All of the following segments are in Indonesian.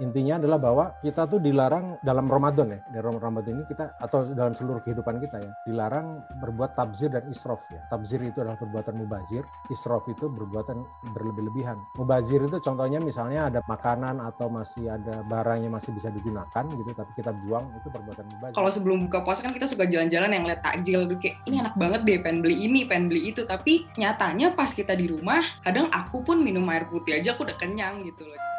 intinya adalah bahwa kita tuh dilarang dalam Ramadan ya, dalam Ramadan ini kita atau dalam seluruh kehidupan kita ya, dilarang berbuat tabzir dan israf ya. Tabzir itu adalah perbuatan mubazir, israf itu berbuatan berlebih-lebihan. Mubazir itu contohnya misalnya ada makanan atau masih ada barang yang masih bisa digunakan gitu, tapi kita buang itu perbuatan mubazir. Kalau sebelum buka puasa kan kita suka jalan-jalan yang lihat takjil, kayak ini enak banget deh, pengen beli ini, pengen beli itu, tapi nyatanya pas kita di rumah, kadang aku pun minum air putih aja aku udah kenyang gitu loh.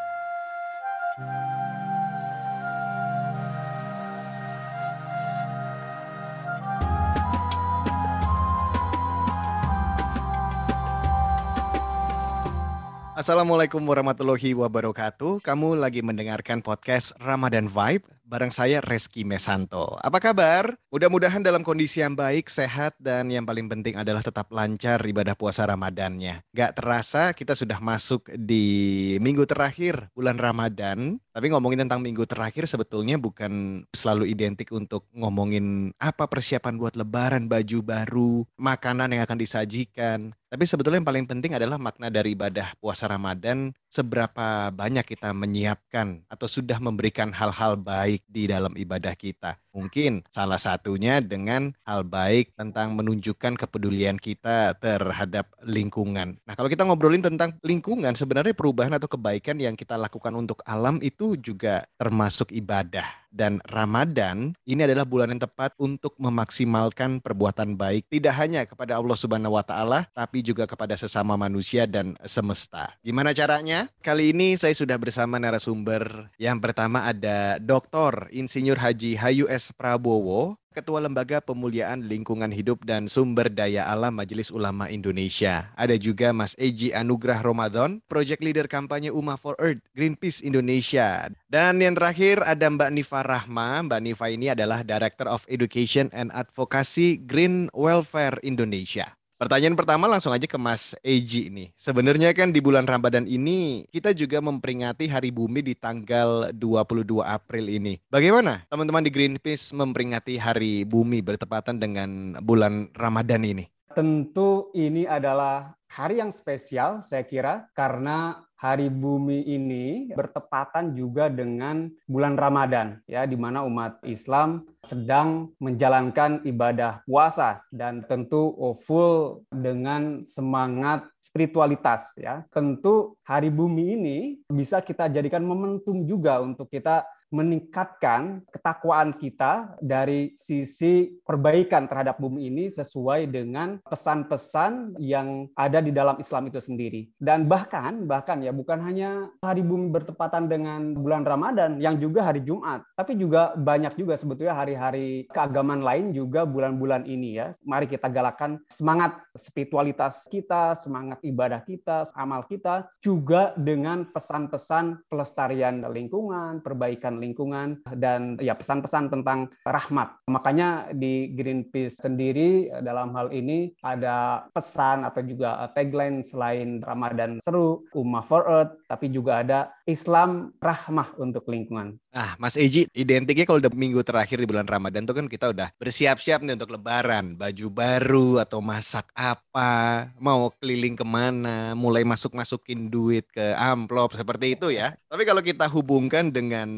Assalamualaikum warahmatullahi wabarakatuh. Kamu lagi mendengarkan podcast Ramadan Vibe bareng saya Reski Mesanto. Apa kabar? Mudah-mudahan dalam kondisi yang baik, sehat, dan yang paling penting adalah tetap lancar ibadah puasa Ramadannya. Gak terasa kita sudah masuk di minggu terakhir bulan Ramadan. Tapi ngomongin tentang minggu terakhir sebetulnya bukan selalu identik untuk ngomongin apa persiapan buat lebaran, baju baru, makanan yang akan disajikan. Tapi sebetulnya yang paling penting adalah makna dari ibadah puasa Ramadan, seberapa banyak kita menyiapkan atau sudah memberikan hal-hal baik di dalam ibadah kita. Mungkin salah satunya dengan hal baik tentang menunjukkan kepedulian kita terhadap lingkungan. Nah, kalau kita ngobrolin tentang lingkungan, sebenarnya perubahan atau kebaikan yang kita lakukan untuk alam itu juga termasuk ibadah dan Ramadan ini adalah bulan yang tepat untuk memaksimalkan perbuatan baik tidak hanya kepada Allah Subhanahu wa taala tapi juga kepada sesama manusia dan semesta. Gimana caranya? Kali ini saya sudah bersama narasumber. Yang pertama ada Dr. Insinyur Haji Hayu S Prabowo Ketua Lembaga Pemuliaan Lingkungan Hidup dan Sumber Daya Alam Majelis Ulama Indonesia. Ada juga Mas Eji Anugrah Ramadan, Project Leader Kampanye Uma for Earth, Greenpeace Indonesia. Dan yang terakhir ada Mbak Nifa Rahma. Mbak Nifa ini adalah Director of Education and Advocacy Green Welfare Indonesia. Pertanyaan pertama langsung aja ke Mas Eji nih. Sebenarnya kan di bulan Ramadan ini kita juga memperingati Hari Bumi di tanggal 22 April ini. Bagaimana teman-teman di Greenpeace memperingati Hari Bumi bertepatan dengan bulan Ramadan ini? Tentu ini adalah hari yang spesial saya kira karena Hari Bumi ini bertepatan juga dengan bulan Ramadan ya di mana umat Islam sedang menjalankan ibadah puasa dan tentu full dengan semangat spiritualitas ya. Tentu Hari Bumi ini bisa kita jadikan momentum juga untuk kita meningkatkan ketakwaan kita dari sisi perbaikan terhadap bumi ini sesuai dengan pesan-pesan yang ada di dalam Islam itu sendiri. Dan bahkan bahkan ya bukan hanya hari bumi bertepatan dengan bulan Ramadan yang juga hari Jumat, tapi juga banyak juga sebetulnya hari-hari keagamaan lain juga bulan-bulan ini ya. Mari kita galakan semangat spiritualitas kita, semangat ibadah kita, amal kita juga dengan pesan-pesan pelestarian lingkungan, perbaikan lingkungan dan ya pesan-pesan tentang rahmat. Makanya di Greenpeace sendiri dalam hal ini ada pesan atau juga tagline selain Ramadan seru, Ummah for Earth, tapi juga ada Islam rahmah untuk lingkungan. Nah, Mas Eji, identiknya kalau udah minggu terakhir di bulan Ramadan tuh kan kita udah bersiap-siap nih untuk lebaran. Baju baru atau masak apa, mau keliling ke mana, mulai masuk-masukin duit ke amplop, seperti itu ya. Tapi kalau kita hubungkan dengan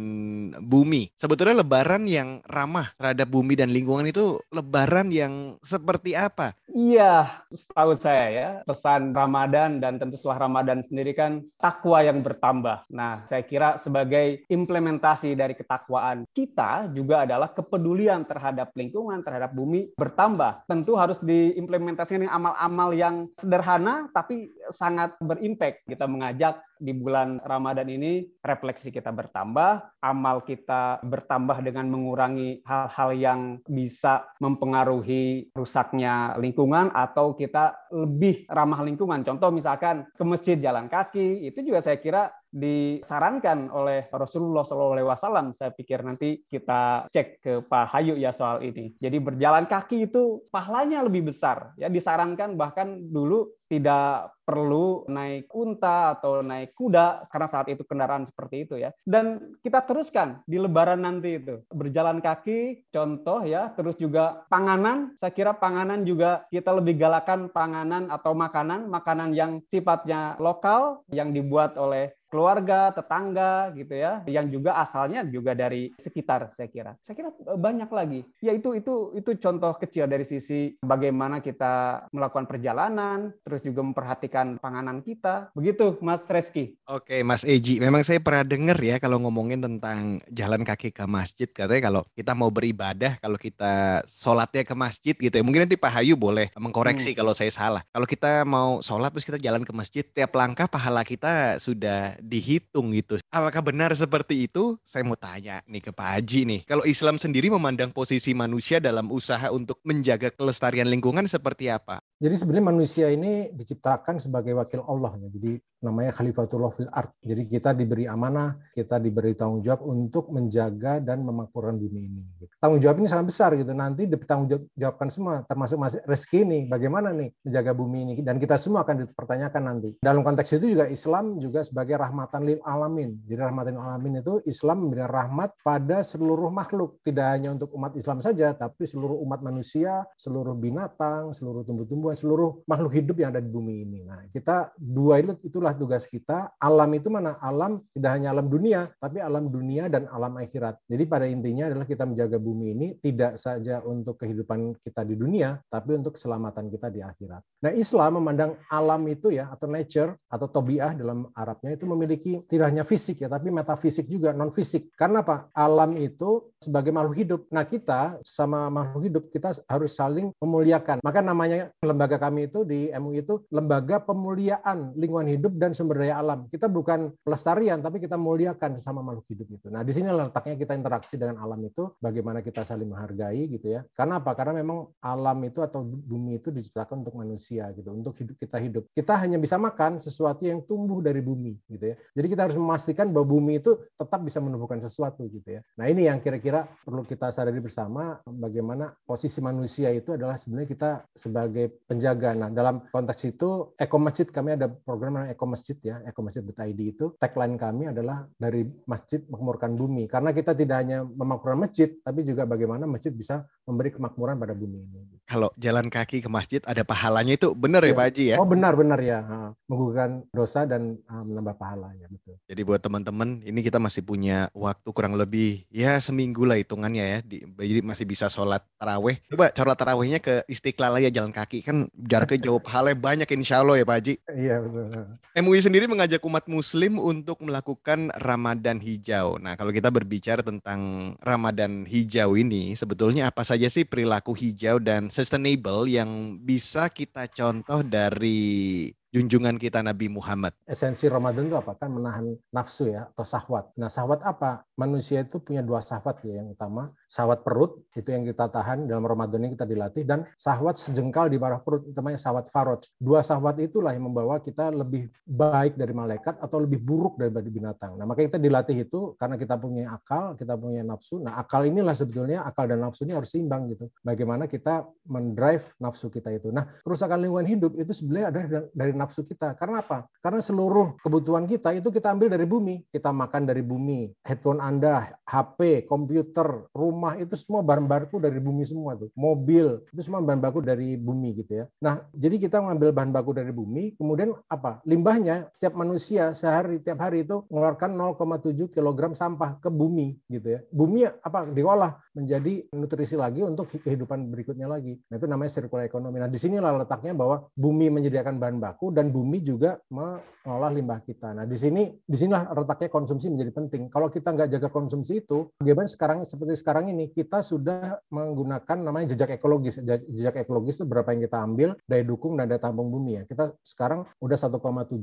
bumi, sebetulnya lebaran yang ramah terhadap bumi dan lingkungan itu lebaran yang seperti apa? Iya, setahu saya ya, pesan Ramadan dan tentu setelah Ramadan sendiri kan takwa yang bertambah. Nah, saya kira sebagai implementasi dari ketakwaan kita juga adalah kepedulian terhadap lingkungan, terhadap bumi bertambah. Tentu harus diimplementasikan amal-amal yang sederhana tapi sangat berimpact. Kita mengajak di bulan Ramadan ini refleksi kita bertambah, amal kita bertambah dengan mengurangi hal-hal yang bisa mempengaruhi rusaknya lingkungan atau kita lebih ramah lingkungan. Contoh misalkan ke masjid jalan kaki, itu juga saya kira disarankan oleh Rasulullah SAW. Saya pikir nanti kita cek ke Pak Hayu ya soal ini. Jadi berjalan kaki itu pahalanya lebih besar. Ya disarankan bahkan dulu tidak perlu naik unta atau naik kuda karena saat itu kendaraan seperti itu ya. Dan kita teruskan di lebaran nanti itu. Berjalan kaki contoh ya, terus juga panganan, saya kira panganan juga kita lebih galakan panganan atau makanan, makanan yang sifatnya lokal yang dibuat oleh keluarga, tetangga gitu ya, yang juga asalnya juga dari sekitar saya kira. Saya kira banyak lagi. Ya itu itu itu contoh kecil dari sisi bagaimana kita melakukan perjalanan, terus juga memperhatikan panganan kita. Begitu Mas Reski. Oke, Mas Eji, memang saya pernah dengar ya kalau ngomongin tentang jalan kaki ke masjid katanya kalau kita mau beribadah, kalau kita sholatnya ke masjid gitu ya. Mungkin nanti Pak Hayu boleh mengkoreksi hmm. kalau saya salah. Kalau kita mau sholat terus kita jalan ke masjid, tiap langkah pahala kita sudah dihitung gitu. Apakah benar seperti itu? Saya mau tanya nih ke Pak Haji nih. Kalau Islam sendiri memandang posisi manusia dalam usaha untuk menjaga kelestarian lingkungan seperti apa? Jadi sebenarnya manusia ini diciptakan sebagai wakil Allah. Jadi namanya Khalifatullah fil art. Jadi kita diberi amanah, kita diberi tanggung jawab untuk menjaga dan memakmurkan bumi ini. Tanggung jawab ini sangat besar gitu. Nanti ditanggung jawabkan semua, termasuk Mas Reski ini, bagaimana nih menjaga bumi ini dan kita semua akan dipertanyakan nanti. Dalam konteks itu juga Islam juga sebagai rahmatan lil alamin. Jadi rahmatan lil alamin itu Islam memberikan rahmat pada seluruh makhluk, tidak hanya untuk umat Islam saja, tapi seluruh umat manusia, seluruh binatang, seluruh tumbuh-tumbuhan, seluruh makhluk hidup yang ada di bumi ini. Nah, kita dua itu itulah itulah tugas kita. Alam itu mana? Alam tidak hanya alam dunia, tapi alam dunia dan alam akhirat. Jadi pada intinya adalah kita menjaga bumi ini tidak saja untuk kehidupan kita di dunia, tapi untuk keselamatan kita di akhirat. Nah Islam memandang alam itu ya, atau nature, atau tobiah dalam Arabnya itu memiliki tidak hanya fisik ya, tapi metafisik juga, non fisik. Karena apa? Alam itu sebagai makhluk hidup. Nah kita sama makhluk hidup, kita harus saling memuliakan. Maka namanya lembaga kami itu di MUI itu Lembaga Pemuliaan Lingkungan Hidup dan sumber daya alam. Kita bukan pelestarian, tapi kita muliakan sesama makhluk hidup itu. Nah, di sini letaknya kita interaksi dengan alam itu, bagaimana kita saling menghargai gitu ya. Karena apa? Karena memang alam itu atau bumi itu diciptakan untuk manusia gitu, untuk hidup kita hidup. Kita hanya bisa makan sesuatu yang tumbuh dari bumi gitu ya. Jadi kita harus memastikan bahwa bumi itu tetap bisa menumbuhkan sesuatu gitu ya. Nah, ini yang kira-kira perlu kita sadari bersama bagaimana posisi manusia itu adalah sebenarnya kita sebagai penjaga. Nah, dalam konteks itu Eko Masjid kami ada program namanya Eko masjid ya, ekomasjid.id itu tagline kami adalah dari masjid makmurkan bumi. Karena kita tidak hanya memakmurkan masjid, tapi juga bagaimana masjid bisa memberi kemakmuran pada bumi ini. Kalau jalan kaki ke masjid ada pahalanya itu benar ya, ya Pak Haji ya? Oh benar benar ya, menggugurkan dosa dan menambah pahala ya betul. Jadi buat teman-teman ini kita masih punya waktu kurang lebih ya seminggu lah hitungannya ya, di, jadi masih bisa sholat taraweh. Coba sholat tarawehnya ke Istiqlal ya jalan kaki kan jaraknya jauh pahalanya banyak insya Allah ya Pak Haji. Iya betul. MUI sendiri mengajak umat muslim untuk melakukan Ramadan hijau. Nah, kalau kita berbicara tentang Ramadan hijau ini, sebetulnya apa saja sih perilaku hijau dan sustainable yang bisa kita contoh dari junjungan kita Nabi Muhammad. Esensi Ramadan itu apa? Kan menahan nafsu ya atau sahwat. Nah, sahwat apa? Manusia itu punya dua sahwat ya. Yang utama, sahwat perut itu yang kita tahan dalam Ramadan ini kita dilatih dan sahwat sejengkal di bawah perut namanya sahwat faroj. Dua sahwat itulah yang membawa kita lebih baik dari malaikat atau lebih buruk daripada binatang. Nah, maka kita dilatih itu karena kita punya akal, kita punya nafsu. Nah, akal inilah sebetulnya akal dan nafsu ini harus seimbang gitu. Bagaimana kita mendrive nafsu kita itu. Nah, kerusakan lingkungan hidup itu sebenarnya ada dari nafsu kita. Karena apa? Karena seluruh kebutuhan kita itu kita ambil dari bumi. Kita makan dari bumi. Headphone Anda, HP, komputer, rumah itu semua bahan baku dari bumi semua tuh. Mobil itu semua bahan baku dari bumi gitu ya. Nah, jadi kita mengambil bahan baku dari bumi, kemudian apa? Limbahnya setiap manusia sehari tiap hari itu mengeluarkan 0,7 kg sampah ke bumi gitu ya. Bumi apa diolah menjadi nutrisi lagi untuk kehidupan berikutnya lagi. Nah, itu namanya circular ekonomi. Nah, di sinilah letaknya bahwa bumi menyediakan bahan baku dan bumi juga mengolah limbah kita. Nah, di sini di sinilah letaknya konsumsi menjadi penting. Kalau kita nggak jaga konsumsi itu, bagaimana sekarang seperti sekarang ini kita sudah menggunakan namanya jejak ekologis. Jejak ekologis itu berapa yang kita ambil daya dukung dan daya tampung bumi ya. Kita sekarang udah 1,7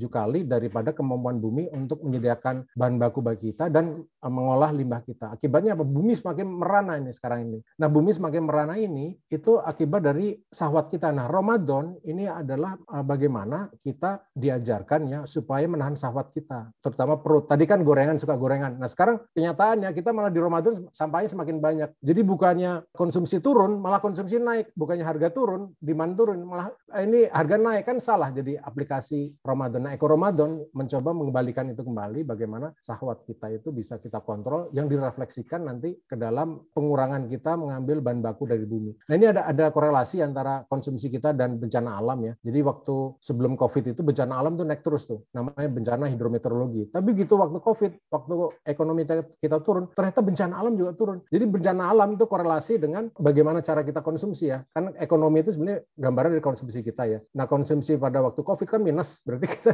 kali daripada kemampuan bumi untuk menyediakan bahan baku bagi kita dan eh, mengolah limbah kita. Akibatnya apa? Bumi semakin merana ini sekarang ini. Nah, bumi semakin merana ini itu akibat dari sahwat kita. Nah, Ramadan ini adalah eh, bagaimana kita diajarkan ya supaya menahan sahwat kita, terutama perut. Tadi kan gorengan suka gorengan. Nah, sekarang kenyataannya kita malah di Ramadan sampahnya semakin banyak. Jadi bukannya konsumsi turun, malah konsumsi naik. Bukannya harga turun, demand turun, malah eh, ini harga naik kan salah. Jadi aplikasi Ramadan. Nah, Eko Ramadan mencoba mengembalikan itu kembali bagaimana sahwat kita itu bisa kita kontrol yang direfleksikan nanti ke dalam pengurangan kita mengambil bahan baku dari bumi. Nah ini ada ada korelasi antara konsumsi kita dan bencana alam ya. Jadi waktu sebelum COVID itu bencana alam tuh naik terus tuh, namanya bencana hidrometeorologi. Tapi gitu waktu COVID, waktu ekonomi kita turun, ternyata bencana alam juga turun. Jadi bencana alam itu korelasi dengan bagaimana cara kita konsumsi ya. Kan ekonomi itu sebenarnya gambaran dari konsumsi kita ya. Nah konsumsi pada waktu COVID kan minus, berarti kita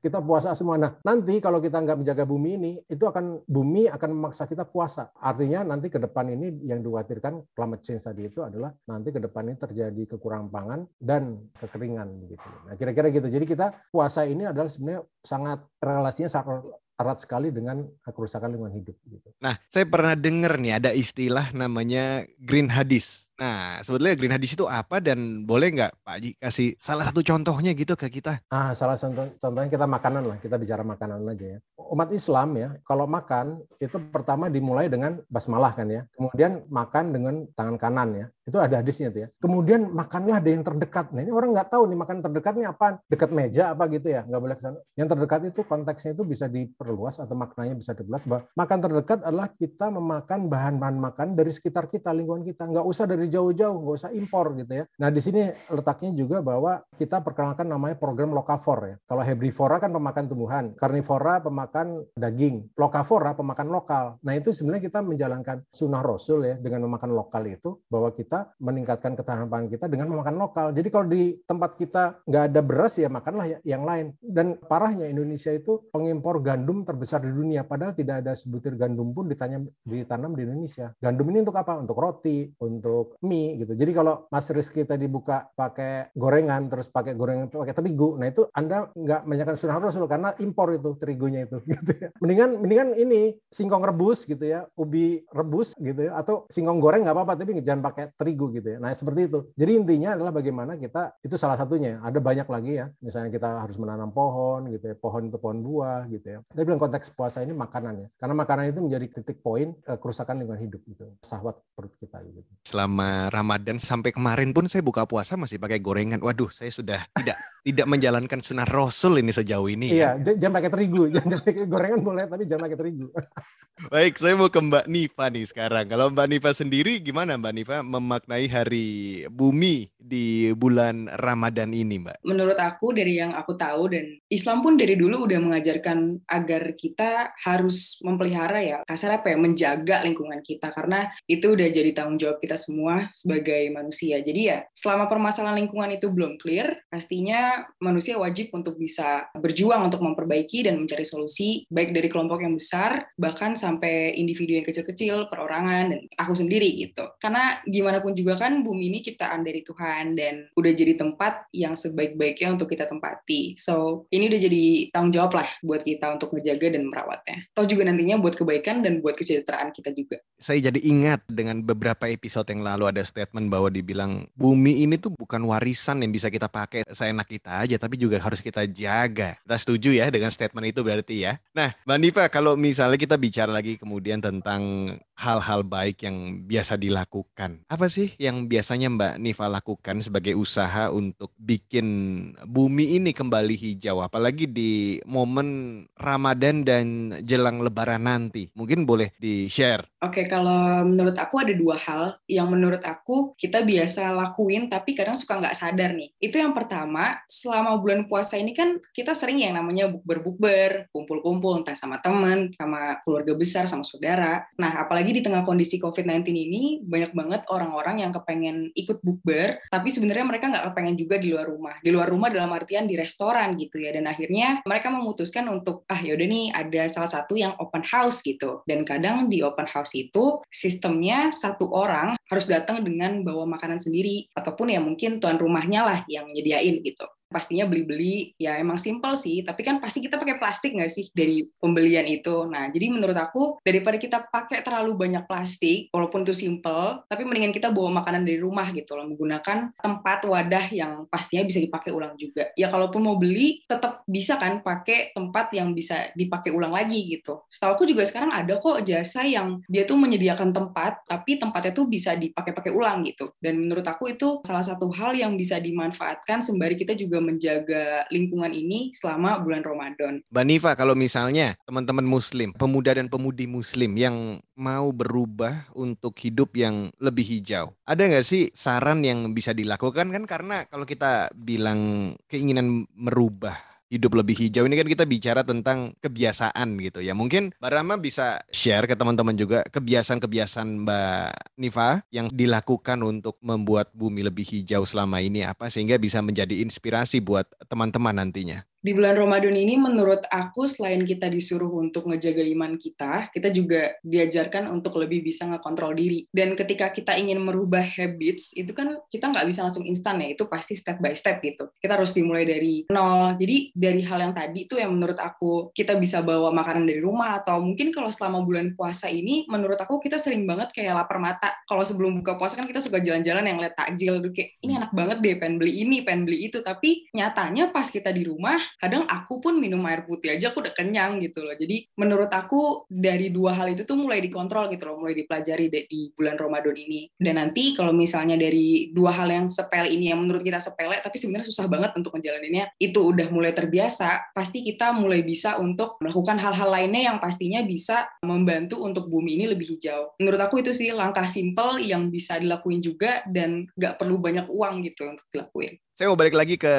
kita puasa semua. Nah nanti kalau kita nggak menjaga bumi ini, itu akan bumi akan memaksa kita puasa. Artinya nanti ke depan ini yang dikhawatirkan climate change tadi itu adalah nanti ke depan ini terjadi kekurangan pangan dan kekeringan begitu. Nah, kira-kira gitu. Jadi kita puasa ini adalah sebenarnya sangat relasinya sangat erat sekali dengan kerusakan lingkungan hidup gitu. Nah, saya pernah dengar nih ada istilah namanya green hadis. Nah, sebetulnya green hadis itu apa dan boleh nggak Pak Haji kasih salah satu contohnya gitu ke kita? Ah, salah contoh contohnya kita makanan lah, kita bicara makanan aja ya. Umat Islam ya, kalau makan itu pertama dimulai dengan basmalah kan ya. Kemudian makan dengan tangan kanan ya. Itu ada hadisnya tuh ya. Kemudian makanlah ada yang terdekat. Nah, ini orang nggak tahu nih makan terdekatnya apa? Dekat meja apa gitu ya? Nggak boleh ke sana. Yang terdekat itu konteksnya itu bisa diperluas atau maknanya bisa diperluas bahwa makan terdekat adalah kita memakan bahan-bahan makan dari sekitar kita, lingkungan kita. Nggak usah dari jauh-jauh, nggak usah impor gitu ya. Nah, di sini letaknya juga bahwa kita perkenalkan namanya program lokavor ya. Kalau herbivora kan pemakan tumbuhan, karnivora pemakan daging, lokavora pemakan lokal. Nah, itu sebenarnya kita menjalankan sunnah Rasul ya dengan memakan lokal itu bahwa kita kita meningkatkan ketahanan pangan kita dengan memakan lokal. Jadi kalau di tempat kita nggak ada beras ya makanlah ya, yang lain. Dan parahnya Indonesia itu pengimpor gandum terbesar di dunia. Padahal tidak ada sebutir gandum pun ditanya, ditanam di Indonesia. Gandum ini untuk apa? Untuk roti, untuk mie gitu. Jadi kalau Mas Rizky tadi buka pakai gorengan, terus pakai gorengan pakai terigu, nah itu Anda nggak menyaksikan sunnah Rasul karena impor itu terigunya itu. Gitu ya. Mendingan mendingan ini singkong rebus gitu ya, ubi rebus gitu ya, atau singkong goreng nggak apa-apa tapi jangan pakai terigu gitu ya. Nah seperti itu. Jadi intinya adalah bagaimana kita itu salah satunya. Ada banyak lagi ya. Misalnya kita harus menanam pohon gitu ya. Pohon itu pohon buah gitu ya. Tapi dalam konteks puasa ini makanan ya. Karena makanan itu menjadi titik poin eh, kerusakan lingkungan hidup gitu. Sahwat perut kita gitu. Selama Ramadan sampai kemarin pun saya buka puasa masih pakai gorengan. Waduh, saya sudah tidak tidak menjalankan sunnah Rasul ini sejauh ini. Ya. Iya, ya. jangan pakai terigu. Jangan pakai gorengan boleh, tapi jangan pakai terigu. Baik, saya mau ke Mbak Nifa nih sekarang. Kalau Mbak Nifa sendiri gimana Mbak Nifa memaknai hari bumi di bulan Ramadan ini Mbak? Menurut aku dari yang aku tahu dan Islam pun dari dulu udah mengajarkan agar kita harus memelihara ya, kasar apa ya, menjaga lingkungan kita karena itu udah jadi tanggung jawab kita semua sebagai manusia. Jadi ya, selama permasalahan lingkungan itu belum clear, pastinya manusia wajib untuk bisa berjuang untuk memperbaiki dan mencari solusi baik dari kelompok yang besar bahkan sampai individu yang kecil-kecil, perorangan, dan aku sendiri gitu. Karena gimana pun juga kan bumi ini ciptaan dari Tuhan dan udah jadi tempat yang sebaik-baiknya untuk kita tempati. So, ini udah jadi tanggung jawab lah buat kita untuk menjaga dan merawatnya. Atau juga nantinya buat kebaikan dan buat kesejahteraan kita juga. Saya jadi ingat dengan beberapa episode yang lalu ada statement bahwa dibilang bumi ini tuh bukan warisan yang bisa kita pakai seenak kita aja, tapi juga harus kita jaga. Kita setuju ya dengan statement itu berarti ya. Nah, Mbak Nifa, kalau misalnya kita bicara lagi kemudian tentang hal-hal baik yang biasa dilakukan. Apa sih yang biasanya Mbak Nifa lakukan sebagai usaha untuk bikin bumi ini kembali hijau? Apalagi di momen Ramadan dan jelang Lebaran nanti. Mungkin boleh di-share. Oke, kalau menurut aku ada dua hal yang menurut aku kita biasa lakuin tapi kadang suka nggak sadar nih. Itu yang pertama, selama bulan puasa ini kan kita sering yang namanya bukber-bukber, kumpul-kumpul entah sama teman, sama keluarga besar, sama saudara. Nah, apalagi di tengah kondisi COVID-19 ini, banyak banget orang-orang yang kepengen ikut bukber, tapi sebenarnya mereka nggak kepengen juga di luar rumah. Di luar rumah dalam artian di restoran gitu ya. Dan akhirnya mereka memutuskan untuk, ah yaudah nih ada salah satu yang open house gitu. Dan kadang di open house itu sistemnya satu orang harus datang dengan bawa makanan sendiri, ataupun ya mungkin tuan rumahnya lah yang nyediain gitu pastinya beli-beli. Ya emang simple sih tapi kan pasti kita pakai plastik nggak sih dari pembelian itu? Nah jadi menurut aku daripada kita pakai terlalu banyak plastik walaupun itu simple tapi mendingan kita bawa makanan dari rumah gitu loh menggunakan tempat wadah yang pastinya bisa dipakai ulang juga. Ya kalaupun mau beli tetap bisa kan pakai tempat yang bisa dipakai ulang lagi gitu. Setahu aku juga sekarang ada kok jasa yang dia tuh menyediakan tempat tapi tempatnya tuh bisa dipakai-pakai ulang gitu. Dan menurut aku itu salah satu hal yang bisa dimanfaatkan sembari kita juga menjaga lingkungan ini selama bulan Ramadan. Mbak kalau misalnya teman-teman Muslim, pemuda dan pemudi Muslim yang mau berubah untuk hidup yang lebih hijau, ada nggak sih saran yang bisa dilakukan kan? Karena kalau kita bilang keinginan merubah hidup lebih hijau ini kan kita bicara tentang kebiasaan gitu ya. Mungkin Mbak Rama bisa share ke teman-teman juga kebiasaan-kebiasaan Mbak Nifa yang dilakukan untuk membuat bumi lebih hijau selama ini apa sehingga bisa menjadi inspirasi buat teman-teman nantinya di bulan Ramadan ini menurut aku selain kita disuruh untuk ngejaga iman kita, kita juga diajarkan untuk lebih bisa ngekontrol diri. Dan ketika kita ingin merubah habits, itu kan kita nggak bisa langsung instan ya, itu pasti step by step gitu. Kita harus dimulai dari nol. Jadi dari hal yang tadi itu yang menurut aku kita bisa bawa makanan dari rumah atau mungkin kalau selama bulan puasa ini menurut aku kita sering banget kayak lapar mata. Kalau sebelum buka puasa kan kita suka jalan-jalan yang lihat takjil, kayak ini enak banget deh pengen beli ini, pengen beli itu. Tapi nyatanya pas kita di rumah kadang aku pun minum air putih aja aku udah kenyang gitu loh. Jadi menurut aku dari dua hal itu tuh mulai dikontrol gitu loh mulai dipelajari di bulan Ramadan ini. Dan nanti kalau misalnya dari dua hal yang sepele ini yang menurut kita sepele tapi sebenarnya susah banget untuk menjalaninya itu udah mulai terbiasa pasti kita mulai bisa untuk melakukan hal-hal lainnya yang pastinya bisa membantu untuk bumi ini lebih hijau. Menurut aku itu sih langkah simple yang bisa dilakuin juga dan nggak perlu banyak uang gitu untuk dilakuin saya mau balik lagi ke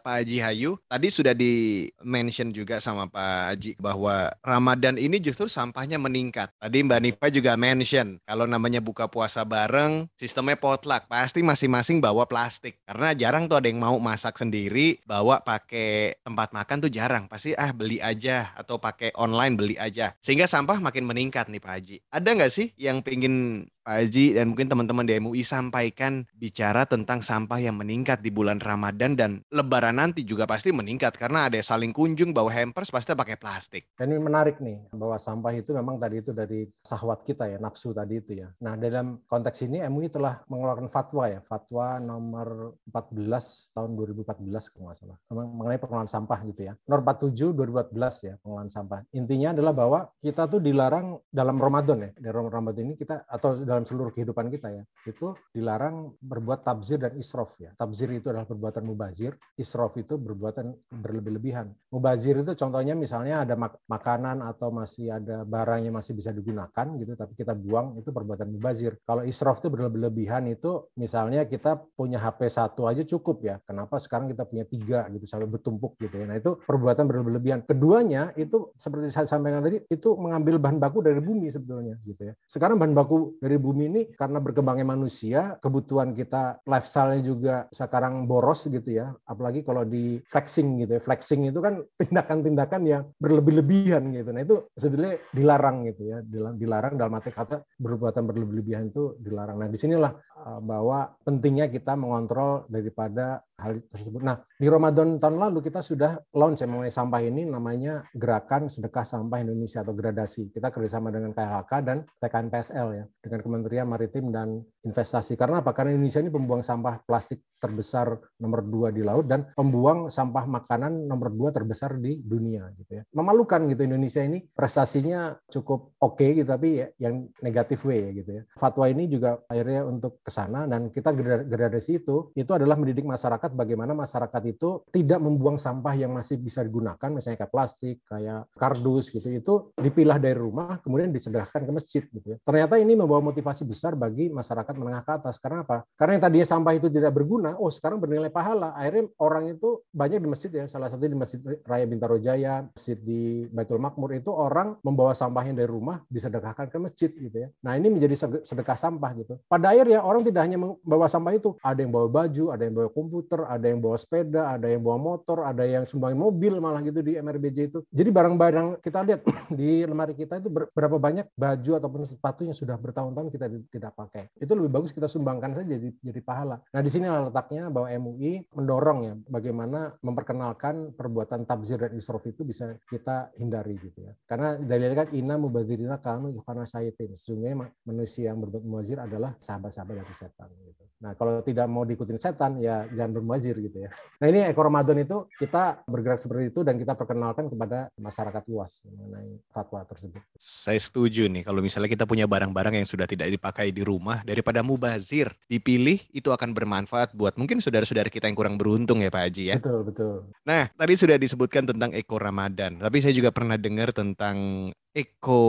Pak Haji Hayu. Tadi sudah di-mention juga sama Pak Haji bahwa Ramadan ini justru sampahnya meningkat. Tadi Mbak Nifa juga mention kalau namanya buka puasa bareng, sistemnya potluck. Pasti masing-masing bawa plastik. Karena jarang tuh ada yang mau masak sendiri, bawa pakai tempat makan tuh jarang. Pasti ah beli aja atau pakai online beli aja. Sehingga sampah makin meningkat nih Pak Haji. Ada nggak sih yang pingin Pak Haji dan mungkin teman-teman di MUI sampaikan bicara tentang sampah yang meningkat di bulan Ramadan dan Lebaran nanti juga pasti meningkat karena ada saling kunjung bawa hampers pasti pakai plastik. Dan ini menarik nih bahwa sampah itu memang tadi itu dari sahwat kita ya nafsu tadi itu ya. Nah dalam konteks ini MUI telah mengeluarkan fatwa ya fatwa nomor 14 tahun 2014 kalau nggak salah mengenai pengelolaan sampah gitu ya. Nomor 47 2014 ya pengelolaan sampah. Intinya adalah bahwa kita tuh dilarang dalam Ramadan ya. Di Ramadan ini kita atau dalam seluruh kehidupan kita ya, itu dilarang berbuat tabzir dan israf ya. Tabzir itu adalah perbuatan mubazir, israf itu perbuatan berlebih-lebihan. Mubazir itu contohnya misalnya ada mak makanan atau masih ada barang yang masih bisa digunakan gitu, tapi kita buang itu perbuatan mubazir. Kalau israf itu berlebih-lebihan itu misalnya kita punya HP satu aja cukup ya. Kenapa sekarang kita punya tiga gitu sampai bertumpuk gitu ya. Nah itu perbuatan berlebihan. Keduanya itu seperti saya sampaikan tadi itu mengambil bahan baku dari bumi sebetulnya gitu ya. Sekarang bahan baku dari bumi ini karena berkembangnya manusia, kebutuhan kita lifestyle-nya juga sekarang boros gitu ya. Apalagi kalau di flexing gitu ya. Flexing itu kan tindakan-tindakan yang berlebih-lebihan gitu. Nah itu sebetulnya dilarang gitu ya. Dilarang dalam arti kata berbuatan berlebih-lebihan itu dilarang. Nah di sinilah eh, bahwa pentingnya kita mengontrol daripada hal tersebut. Nah, di Ramadan tahun lalu kita sudah launch ya mengenai sampah ini namanya Gerakan Sedekah Sampah Indonesia atau Gradasi. Kita kerjasama dengan KHK dan TKNPSL ya, dengan Kementerian Maritim dan Investasi. Karena apa? Karena Indonesia ini pembuang sampah plastik terbesar nomor dua di laut dan pembuang sampah makanan nomor dua terbesar di dunia gitu ya. Memalukan gitu Indonesia ini prestasinya cukup oke okay, gitu tapi ya, yang negatif way ya gitu ya. Fatwa ini juga akhirnya untuk ke sana dan kita gradasi itu itu adalah mendidik masyarakat bagaimana masyarakat itu tidak membuang sampah yang masih bisa digunakan misalnya kayak plastik, kayak kardus gitu itu dipilah dari rumah kemudian disedekahkan ke masjid gitu ya. Ternyata ini membawa motivasi besar bagi masyarakat menengah ke atas. Karena apa? Karena yang tadinya sampah itu tidak berguna oh sekarang bernilai pahala. Akhirnya orang itu banyak di masjid ya, salah satu di Masjid Raya Bintaro Jaya, masjid di Baitul Makmur itu orang membawa sampahnya dari rumah disedekahkan ke masjid gitu ya. Nah ini menjadi sedekah sampah gitu. Pada akhirnya orang tidak hanya membawa sampah itu, ada yang bawa baju, ada yang bawa komputer, ada yang bawa sepeda, ada yang bawa motor, ada yang sumbangin mobil malah gitu di MRBJ itu. Jadi barang-barang kita lihat di lemari kita itu berapa banyak baju ataupun sepatu yang sudah bertahun-tahun kita tidak pakai. Itu lebih bagus kita sumbangkan saja jadi jadi pahala. Nah di sini letak letaknya bahwa MUI mendorong ya bagaimana memperkenalkan perbuatan tabzir dan israf itu bisa kita hindari gitu ya. Karena dalilnya kan ina mubadzirina kamu karena syaitin. Sesungguhnya manusia yang berbuat mubazir adalah sahabat-sahabat dari setan gitu. Nah, kalau tidak mau diikutin setan ya jangan bermazir gitu ya. Nah ini Eko Ramadan itu kita bergerak seperti itu dan kita perkenalkan kepada masyarakat luas mengenai fatwa tersebut. Saya setuju nih kalau misalnya kita punya barang-barang yang sudah tidak dipakai di rumah daripada mubazir dipilih itu akan bermanfaat buat mungkin saudara-saudara kita yang kurang beruntung ya Pak Haji ya. Betul betul. Nah tadi sudah disebutkan tentang Eko Ramadan tapi saya juga pernah dengar tentang Eko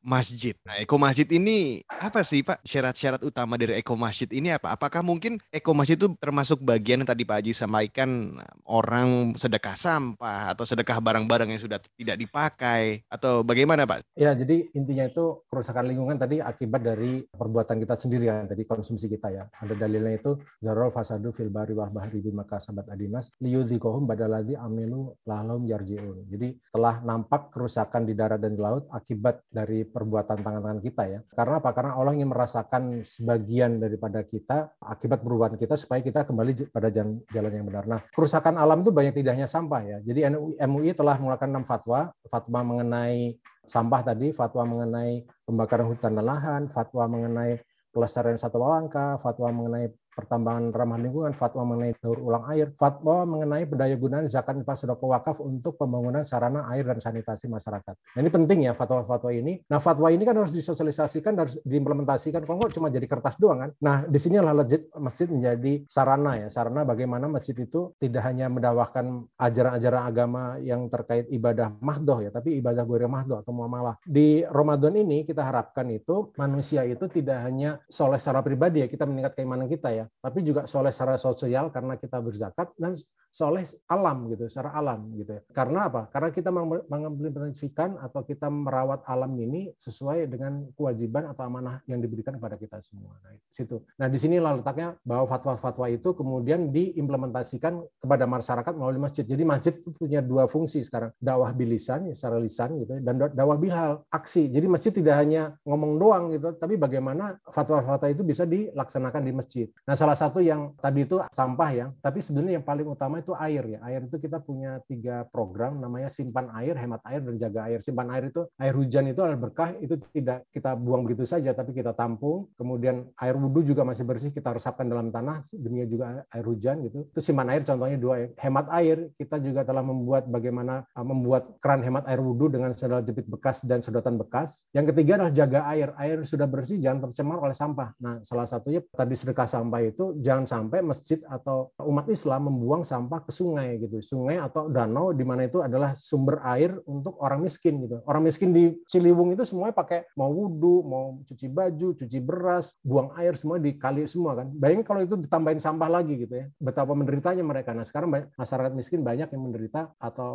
Masjid. Nah, Eko Masjid ini apa sih Pak? Syarat-syarat utama dari Eko Masjid ini apa? Apakah mungkin Eko Masjid itu termasuk bagian yang tadi Pak Haji sampaikan orang sedekah sampah atau sedekah barang-barang yang sudah tidak dipakai atau bagaimana Pak? Ya, jadi intinya itu kerusakan lingkungan tadi akibat dari perbuatan kita sendiri ya, tadi konsumsi kita ya. Ada dalilnya itu zarol fasadu fil bari wal bahri bima kasabat adinas liyudhikohum badaladi amilu lahlum yarjiun. Jadi telah nampak kerusakan di darat dan di laut akibat dari perbuatan tangan-tangan kita ya. Karena apa? Karena Allah ingin merasakan sebagian daripada kita akibat perubahan kita supaya kita kembali pada jalan, jalan yang benar. Nah, kerusakan alam itu banyak tidak hanya sampah ya. Jadi MUI telah mengeluarkan enam fatwa, fatwa mengenai sampah tadi, fatwa mengenai pembakaran hutan dan lahan, fatwa mengenai pelestarian satwa langka, fatwa mengenai pertambangan ramah lingkungan, fatwa mengenai daur ulang air, fatwa mengenai pendaya gunaan zakat infak sedekah wakaf untuk pembangunan sarana air dan sanitasi masyarakat. Nah, ini penting ya fatwa-fatwa ini. Nah, fatwa ini kan harus disosialisasikan, harus diimplementasikan. Kalau nggak cuma jadi kertas doang kan. Nah, di sini lah legit masjid menjadi sarana ya, sarana bagaimana masjid itu tidak hanya mendakwahkan ajaran-ajaran agama yang terkait ibadah mahdoh ya, tapi ibadah gue mahdoh atau muamalah. Di Ramadan ini kita harapkan itu manusia itu tidak hanya soleh secara pribadi ya, kita meningkat keimanan kita ya, tapi juga soleh secara sosial karena kita berzakat dan soleh alam gitu, secara alam gitu. Ya. Karena apa? Karena kita mengimplementasikan atau kita merawat alam ini sesuai dengan kewajiban atau amanah yang diberikan kepada kita semua. Nah, situ. Nah, di sini letaknya bahwa fatwa-fatwa itu kemudian diimplementasikan kepada masyarakat melalui masjid. Jadi masjid punya dua fungsi sekarang, dakwah bilisan, secara lisan gitu, ya, dan dakwah bilhal, aksi. Jadi masjid tidak hanya ngomong doang gitu, tapi bagaimana fatwa-fatwa itu bisa dilaksanakan di masjid. Nah, salah satu yang tadi itu sampah ya, tapi sebenarnya yang paling utama itu air ya. Air itu kita punya tiga program namanya simpan air, hemat air, dan jaga air. Simpan air itu air hujan itu adalah berkah, itu tidak kita buang begitu saja, tapi kita tampung. Kemudian air wudhu juga masih bersih, kita resapkan dalam tanah, demikian juga air hujan gitu. Itu simpan air contohnya dua. Hemat air, kita juga telah membuat bagaimana uh, membuat keran hemat air wudhu dengan sendal jepit bekas dan sedotan bekas. Yang ketiga adalah jaga air. Air sudah bersih, jangan tercemar oleh sampah. Nah, salah satunya tadi sedekah sampah itu jangan sampai masjid atau umat Islam membuang sampah ke sungai gitu. Sungai atau danau di mana itu adalah sumber air untuk orang miskin gitu. Orang miskin di Ciliwung itu semuanya pakai mau wudhu, mau cuci baju, cuci beras, buang air semua di kali semua kan. Bayangin kalau itu ditambahin sampah lagi gitu ya. Betapa menderitanya mereka. Nah, sekarang masyarakat miskin banyak yang menderita atau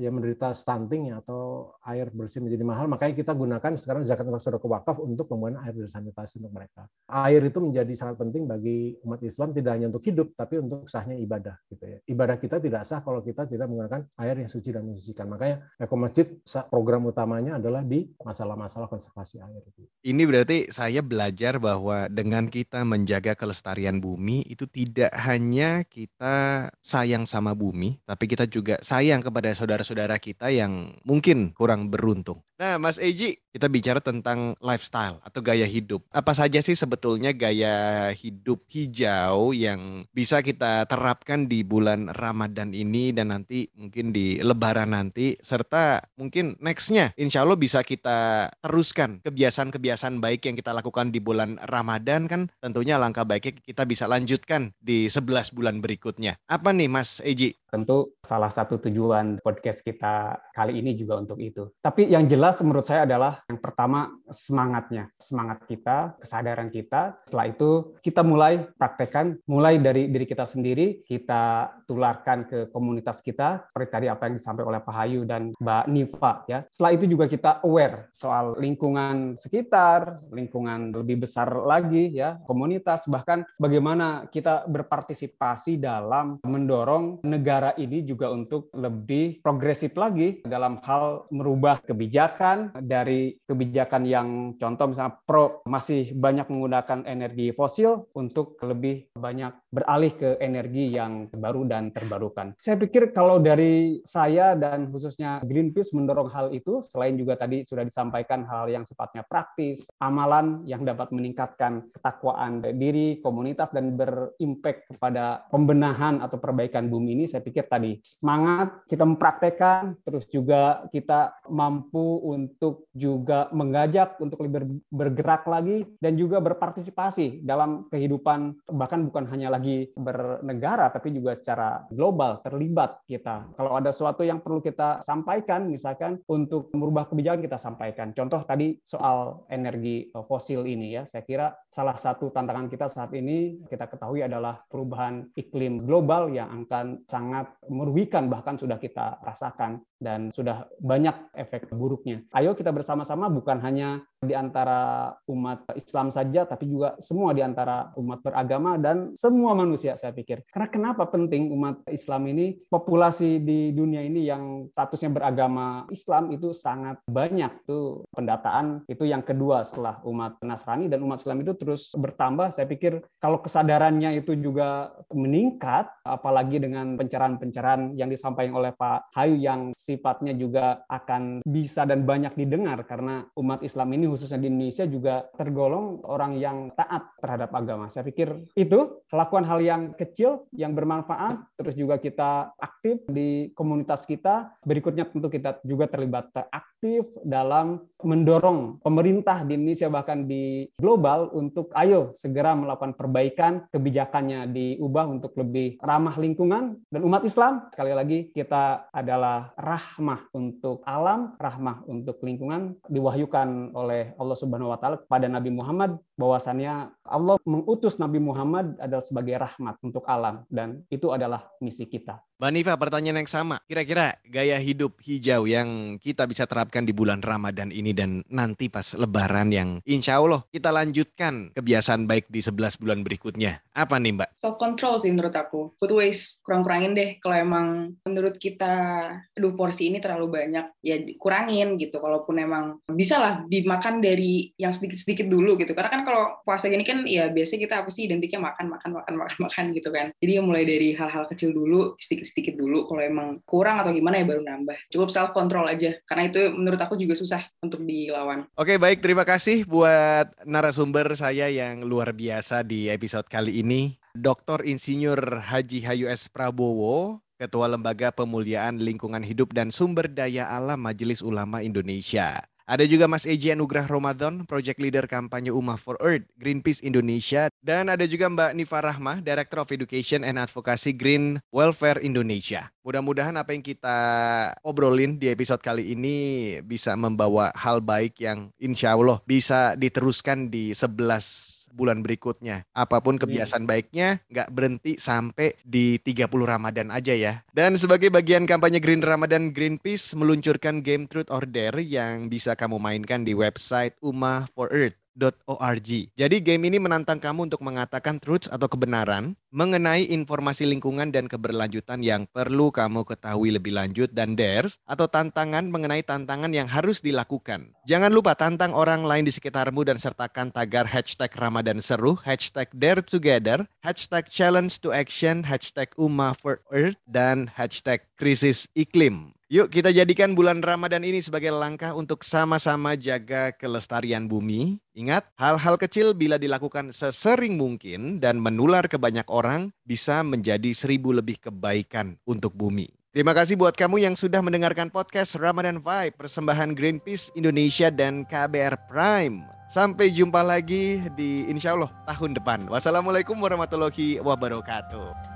yang menderita stunting atau air bersih menjadi mahal. Makanya kita gunakan sekarang zakat infak ke wakaf untuk pembuangan air dan sanitasi untuk mereka. Air itu menjadi sangat penting bagi umat Islam tidak hanya untuk hidup tapi untuk sahnya ibadah gitu ya. Ibadah kita tidak sah kalau kita tidak menggunakan air yang suci dan mensucikan. Makanya Eko Masjid program utamanya adalah di masalah-masalah konservasi air. Ini berarti saya belajar bahwa dengan kita menjaga kelestarian bumi itu tidak hanya kita sayang sama bumi, tapi kita juga sayang kepada saudara-saudara kita yang mungkin kurang beruntung. Nah, Mas Eji, kita bicara tentang lifestyle atau gaya hidup. Apa saja sih sebetulnya gaya hidup hijau yang bisa kita terapkan di bulan Ramadan ini dan nanti mungkin di Lebaran nanti serta mungkin nextnya insya Allah bisa kita teruskan kebiasaan-kebiasaan baik yang kita lakukan di bulan Ramadan kan tentunya langkah baiknya kita bisa lanjutkan di 11 bulan berikutnya. Apa nih Mas Eji? Tentu salah satu tujuan podcast kita kali ini juga untuk itu. Tapi yang jelas menurut saya adalah yang pertama semangatnya, semangat kita, kesadaran kita. Setelah itu kita mulai praktekkan, mulai dari diri kita sendiri, kita tularkan ke komunitas kita, seperti tadi apa yang disampaikan oleh Pak Hayu dan Mbak Niva. Ya. Setelah itu juga kita aware soal lingkungan sekitar, lingkungan lebih besar lagi, ya komunitas, bahkan bagaimana kita berpartisipasi dalam mendorong negara ini juga untuk lebih progresif lagi dalam hal merubah kebijakan dari kebijakan yang contoh misalnya pro masih banyak menggunakan energi fosil untuk lebih banyak beralih ke energi yang baru dan terbarukan. Saya pikir kalau dari saya dan khususnya Greenpeace mendorong hal itu, selain juga tadi sudah disampaikan hal yang sifatnya praktis, amalan yang dapat meningkatkan ketakwaan diri, komunitas, dan berimpact kepada pembenahan atau perbaikan bumi ini, saya pikir tadi semangat kita mempraktekkan, terus juga kita mampu untuk juga mengajak untuk lebih bergerak lagi, dan juga berpartisipasi dalam kehidupan, bahkan bukan hanya lagi bernegara, tapi juga secara global terlibat kita. Kalau ada sesuatu yang perlu kita sampaikan, misalkan untuk merubah kebijakan kita sampaikan. Contoh tadi soal energi fosil ini ya, saya kira salah satu tantangan kita saat ini kita ketahui adalah perubahan iklim global yang akan sangat merugikan bahkan sudah kita rasakan dan sudah banyak efek buruknya. Ayo kita bersama-sama bukan hanya di antara umat Islam saja, tapi juga semua di antara umat beragama dan semua manusia saya pikir. Karena kenapa penting umat Islam ini, populasi di dunia ini yang statusnya beragama Islam itu sangat banyak. Itu pendataan itu yang kedua setelah umat Nasrani dan umat Islam itu terus bertambah. Saya pikir kalau kesadarannya itu juga meningkat, apalagi dengan pencerahan-pencerahan yang disampaikan oleh Pak Hayu yang si sifatnya juga akan bisa dan banyak didengar karena umat Islam ini khususnya di Indonesia juga tergolong orang yang taat terhadap agama. Saya pikir itu lakukan hal yang kecil yang bermanfaat terus juga kita aktif di komunitas kita. Berikutnya tentu kita juga terlibat aktif dalam mendorong pemerintah di Indonesia bahkan di global untuk ayo segera melakukan perbaikan kebijakannya diubah untuk lebih ramah lingkungan dan umat Islam sekali lagi kita adalah rah rahmah untuk alam, rahmah untuk lingkungan diwahyukan oleh Allah Subhanahu wa taala kepada Nabi Muhammad bahwasannya Allah mengutus Nabi Muhammad adalah sebagai rahmat untuk alam dan itu adalah misi kita. Mbak Nifa, pertanyaan yang sama. Kira-kira gaya hidup hijau yang kita bisa terapkan di bulan Ramadan ini dan nanti pas lebaran yang insya Allah kita lanjutkan kebiasaan baik di 11 bulan berikutnya. Apa nih Mbak? Self control sih menurut aku. Food waste kurang-kurangin deh. Kalau emang menurut kita, aduh porsi ini terlalu banyak, ya kurangin gitu. Kalaupun emang bisa lah dimakan dari yang sedikit-sedikit dulu gitu. Karena kan kalau puasa gini kan ya biasanya kita apa sih identiknya makan, makan, makan, makan, makan gitu kan. Jadi mulai dari hal-hal kecil dulu, sedikit sedikit dulu kalau emang kurang atau gimana ya baru nambah cukup self control aja karena itu menurut aku juga susah untuk dilawan oke baik terima kasih buat narasumber saya yang luar biasa di episode kali ini Dr. Insinyur Haji Hayu S. Prabowo Ketua Lembaga Pemuliaan Lingkungan Hidup dan Sumber Daya Alam Majelis Ulama Indonesia. Ada juga Mas Eji Anugrah Ramadan, Project Leader Kampanye Ummah for Earth, Greenpeace Indonesia. Dan ada juga Mbak Nifa Rahmah, Director of Education and Advocacy Green Welfare Indonesia. Mudah-mudahan apa yang kita obrolin di episode kali ini bisa membawa hal baik yang insya Allah bisa diteruskan di 11 bulan berikutnya. Apa pun iya. kebiasaan baiknya nggak berhenti sampai di 30 Ramadan aja ya. Dan sebagai bagian kampanye Green Ramadan Greenpeace meluncurkan game Truth or Dare yang bisa kamu mainkan di website Ummah for Earth .org. Jadi game ini menantang kamu untuk mengatakan truths atau kebenaran mengenai informasi lingkungan dan keberlanjutan yang perlu kamu ketahui lebih lanjut dan dares atau tantangan mengenai tantangan yang harus dilakukan. Jangan lupa tantang orang lain di sekitarmu dan sertakan tagar hashtag Ramadan Seru, hashtag Dare Together, hashtag Challenge to Action, hashtag Ummah for Earth, dan hashtag Krisis Iklim. Yuk kita jadikan bulan Ramadan ini sebagai langkah untuk sama-sama jaga kelestarian bumi. Ingat, hal-hal kecil bila dilakukan sesering mungkin dan menular ke banyak orang bisa menjadi seribu lebih kebaikan untuk bumi. Terima kasih buat kamu yang sudah mendengarkan podcast Ramadan Vibe persembahan Greenpeace Indonesia dan KBR Prime. Sampai jumpa lagi di insya Allah tahun depan. Wassalamualaikum warahmatullahi wabarakatuh.